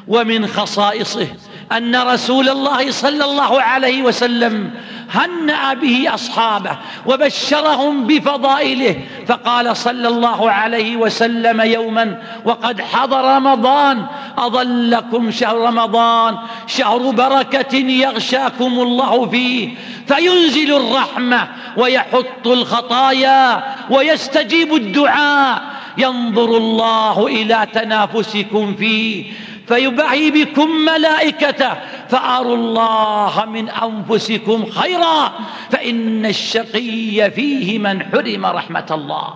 ومن خصائصه أن رسول الله صلى الله عليه وسلم هنأ به أصحابه وبشرهم بفضائله. فقال صلى الله عليه وسلم يوما وقد حضر رمضان أظلكم شهر رمضان شهر بركة يغشاكم الله فيه فينزل الرحمة ويحط الخطايا ويستجيب الدعاء ينظر الله إلى تنافسكم فيه. فيبعي بكم ملائكته. فأروا الله من أنفسكم خيرا. فإن الشقي فيه من حرم رحمة الله.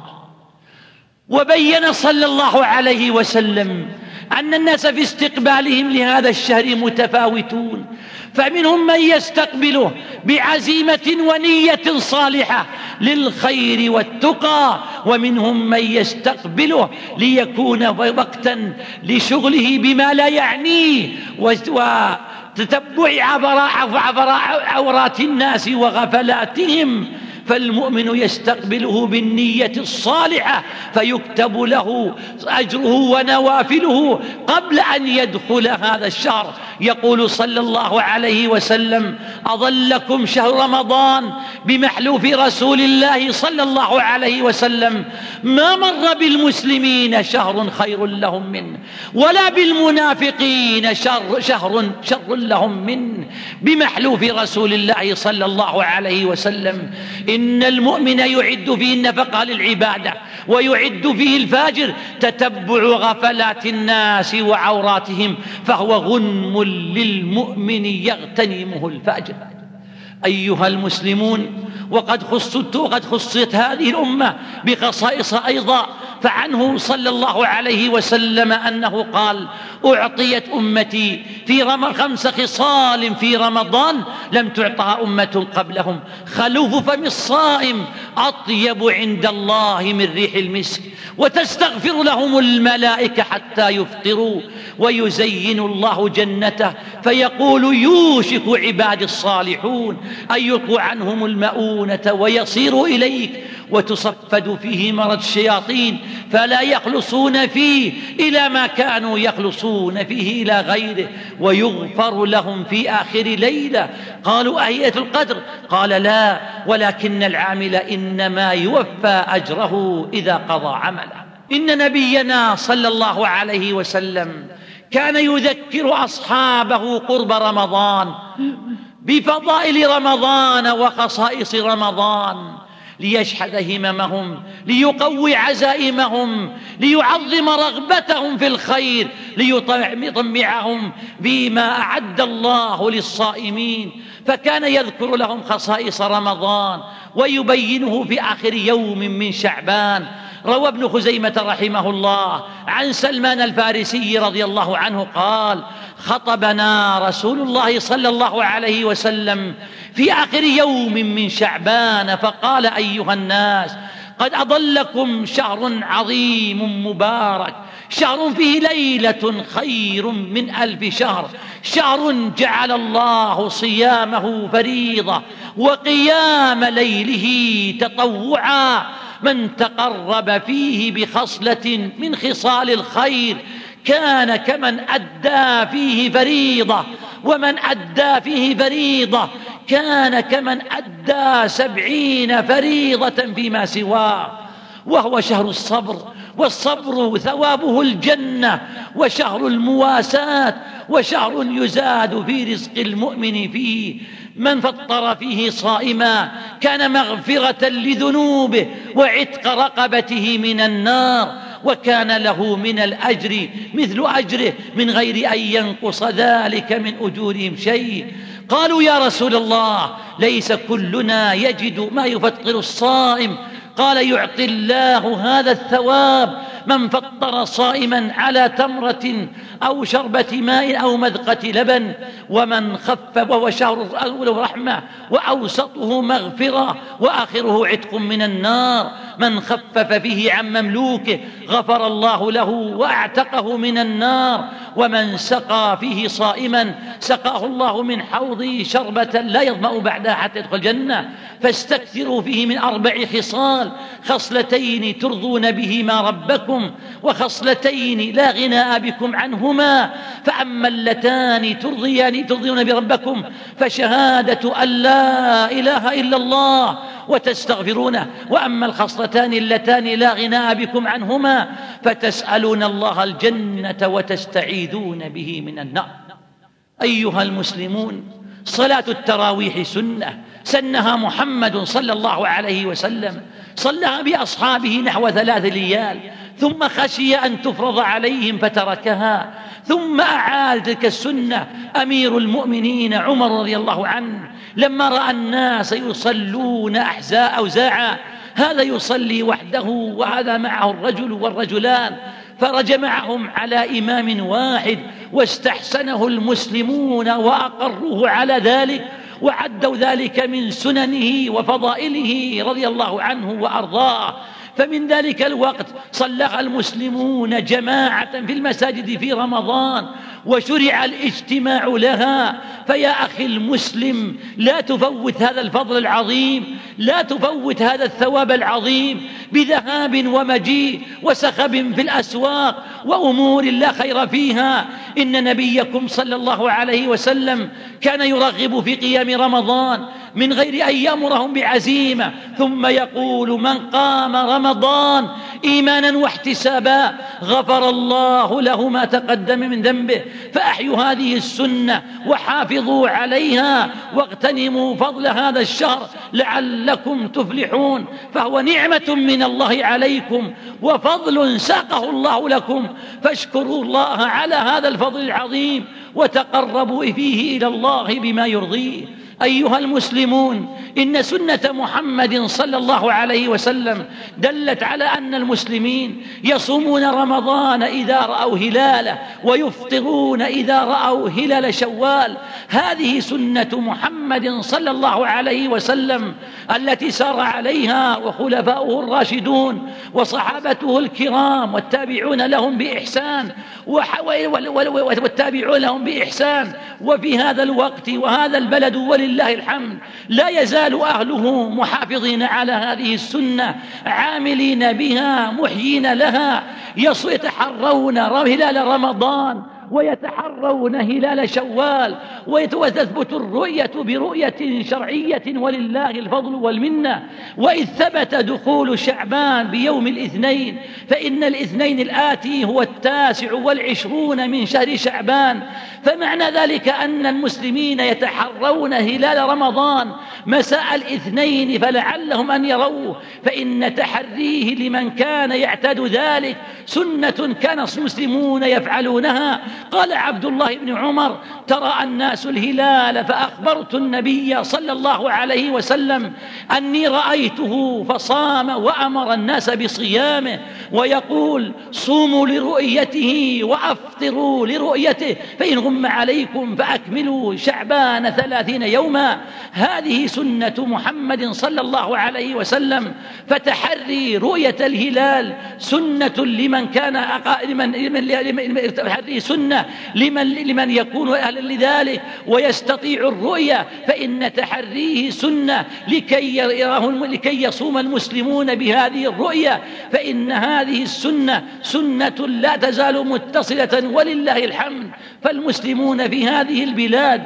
وبين صلى الله عليه وسلم أن الناس في استقبالهم لهذا الشهر متفاوتون. فمنهم من يستقبله بعزيمة ونية صالحة للخير والتقى ومنهم من يستقبله ليكون وقتا لشغله بما لا يعنيه وتتبع عبر عورات الناس وغفلاتهم. فالمؤمن يستقبله بالنية الصالحة فيكتب له أجره ونوافله قبل أن يدخل هذا الشهر. يقول صلى الله عليه وسلم أظلكم شهر رمضان بمحلوف رسول الله صلى الله عليه وسلم. ما مر بالمسلمين شهر خير لهم منه ولا بالمنافقين شر شهر شر لهم منه بمحلوف رسول الله صلى الله عليه وسلم إن المؤمن يعد فيه النفقة للعبادة. ويعد فيه الفاجر تتبع غفلات الناس وعوراتهم فهو غنم للمؤمن يغتنمه الفاجر. أيها المسلمون وقد خصت وقد خصت هذه الأمة بخصائص أيضا فعنه صلى الله عليه وسلم أنه قال أعطيت أمتي في رم خمس خصال في رمضان لم تعطها أمة قبلهم. خلوف فم الصائم أطيب عند الله من ريح المسك وتستغفر لهم الملائكة حتى يفطروا ويزين الله جنته فيقول يوشك عباد الصالحون أن يلقوا عنهم المؤونة ويصيروا إليك وتصفد فيه مرض الشياطين فلا يخلصون فيه إلى ما كانوا يخلصون. فيه إلى غيره ويغفر لهم في آخر ليلة. قالوا أهية القدر؟ قال لا ولكن العامل إنما يوفى أجره إذا قضى عمله. إن نبينا صلى الله عليه وسلم كان يذكر أصحابه قرب رمضان بفضائل رمضان وخصائص رمضان ليشحذ هممهم ليقوي عزائمهم ليعظم رغبتهم في الخير. ليطمعهم بما أعد الله للصائمين. فكان يذكر لهم خصائص رمضان ويبينه في آخر يوم من شعبان. روى ابن خزيمة رحمه الله عن سلمان الفارسي رضي الله عنه قال خطبنا رسول الله صلى الله عليه وسلم في آخر يوم من شعبان فقال أيها الناس قد أضلكم شهر عظيم مبارك. شهر فيه ليلة خير من ألف شهر. شهر جعل الله صيامه فريضة وقيام ليله تطوعا. من تقرب فيه بخصلة من خصال الخير كان كمن أدى فيه فريضة. ومن أدى فيه فريضة كان كمن أدى سبعين فريضة فيما سواه. وهو شهر الصبر والصبر ثوابه الجنة وشهر المواساة وشهر يزاد في رزق المؤمن فيه. من فطر فيه صائما كان مغفرة لذنوبه وعتق رقبته من النار وكان له من الأجر مثل أجره من غير أن ينقص ذلك من أجورهم شيء. قالوا يا رسول الله ليس كلنا يجد ما يفطر الصائم قال يعطي الله هذا الثواب من فطر صائما على تمرة أو شربة ماء أو مذقة لبن ومن خفف وهو شهر أوله رحمة وأوسطه مغفرة وآخره عتق من النار. من خفف فيه عن مملوكه غفر الله له وأعتقه من النار. ومن سقى فيه صائما سقاه الله من حوضه شربة لا يظمأ بعدها حتى يدخل الجنة. فاستكثروا فيه من أربع خصال. خصلتين ترضون بهما ربكم وخصلتين لا غناء بكم عنهما. فأما اللتان ترضيان ترضون بربكم فشهادة أن لا إله إلا الله وتستغفرونه وأما الخصلتان اللتان لا غناء بكم عنهما فتسألون الله الجنة وتستعيذون به من النار. أيها المسلمون صلاة التراويح سنة سنها محمد صلى الله عليه وسلم صلى بأصحابه نحو ثلاث ليال ثم خشي أن تفرض عليهم فتركها ثم أعاد تلك السنة. أمير المؤمنين عمر رضي الله عنه لما رأى الناس يصلون أحزاء أوزاعا هذا يصلي وحده وهذا معه الرجل والرجلان فرج معهم على إمام واحد واستحسنه المسلمون وأقروه على ذلك وعدوا ذلك من سننه وفضائله رضي الله عنه وأرضاه. فمن ذلك الوقت صلى المسلمون جماعة في المساجد في رمضان وشرع الاجتماع لها. فيا أخي المسلم لا تفوت هذا الفضل العظيم لا تفوت هذا الثواب العظيم بذهاب ومجيء وسخب في الأسواق وأمور لا خير فيها. إن نبيكم صلى الله عليه وسلم كان يرغب في قيام رمضان من غير أن يأمرهم بعزيمة. ثم يقول من قام رمضان إيمانا واحتسابا غفر الله له ما تقدم من ذنبه فأحيوا هذه السنة وحافظوا عليها واغتنموا فضل هذا الشهر لعلكم تفلحون فهو نعمة من الله عليكم وفضل ساقه الله لكم فاشكروا الله على هذا الفضل العظيم وتقربوا فيه إلى الله بما يرضيه أيها المسلمون إن سنة محمد صلى الله عليه وسلم دلت على أن المسلمين يصومون رمضان إذا رأوا هلاله ويفطرون إذا رأوا هلال شوال. هذه سنة محمد صلى الله عليه وسلم التي سار عليها وخلفاؤه الراشدون وصحابته الكرام والتابعون لهم بإحسان والتابعون لهم بإحسان. وفي هذا الوقت وهذا البلد ولله الحمد. لا يزال أهله محافظين على هذه السنة عاملين بها محيين لها يتحرون هلال رمضان ويتحرون هلال شوال وتثبت الرؤية برؤية شرعية ولله الفضل والمنة. وإذ ثبت دخول شعبان بيوم الاثنين فإن الاثنين الآتي هو التاسع والعشرون من شهر شعبان. فمعنى ذلك أن المسلمين يتحرون هلال رمضان مساء الاثنين فلعلهم أن يروه. فإن تحريه لمن كان يعتاد ذلك سنة كان المسلمون يفعلونها. قال عبد الله بن عمر ترى الناس الهلال فأخبرت النبي صلى الله عليه وسلم أني رأيته فصام وأمر الناس بصيامه ويقول صوموا لرؤيته وأفطروا لرؤيته فإن غم عليكم فأكملوا شعبان ثلاثين يوما هذه سنة محمد صلى الله عليه وسلم فتحري رؤية الهلال سنة لمن كان أقا... لمن لمن لمن تحري سنة لمن لمن يكون أهلا لذلك ويستطيع الرؤية فإن تحريه سنة لكي يراه لكي يصوم المسلمون بهذه الرؤية فإن هذه السنة سنة لا تزال متصلة ولله الحمد. فالمسلمون في هذه البلاد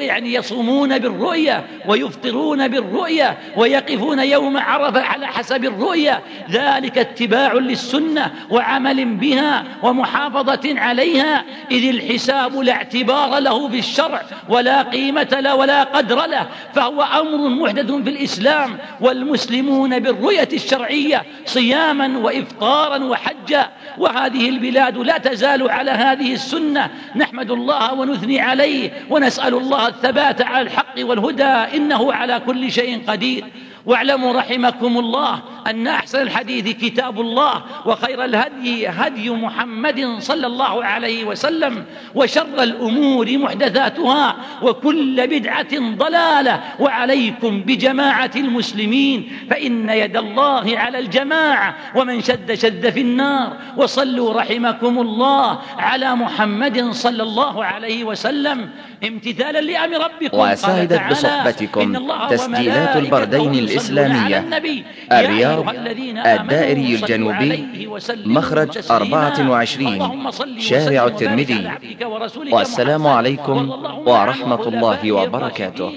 يعني يصومون بالرؤية ويفطرون بالرؤية ويقفون يوم عرفة على حسب الرؤية. ذلك اتباع للسنة وعمل بها ومحافظة عليها. إذ الحساب لا اعتبار له في الشرع ولا قيمة له ولا قدر له فهو أمر محدث في الإسلام والمسلمون بالرؤية الشرعية صياما وإفطارا وحجا وهذه البلاد لا تزال على هذه السنة. نحمد الله ونثني عليه ونسأل الله الثبات على الحق والهدى إنه على كل شيء قدير. واعلموا رحمكم الله أن أحسن الحديث كتاب الله وخير الهدي هدي محمد صلى الله عليه وسلم وشر الأمور محدثاتها وكل بدعة ضلالة وعليكم بجماعة المسلمين فإن يد الله على الجماعة ومن شد شد في النار وصلوا رحمكم الله على محمد صلى الله عليه وسلم امتثالا لأمر ربكم وسعدت بصحبتكم تسجيلات البردين الإسلامية. الرياض الدائري الجنوبي مخرج 24 شارع الترمذي. والسلام عليكم ورحمة الله وبركاته.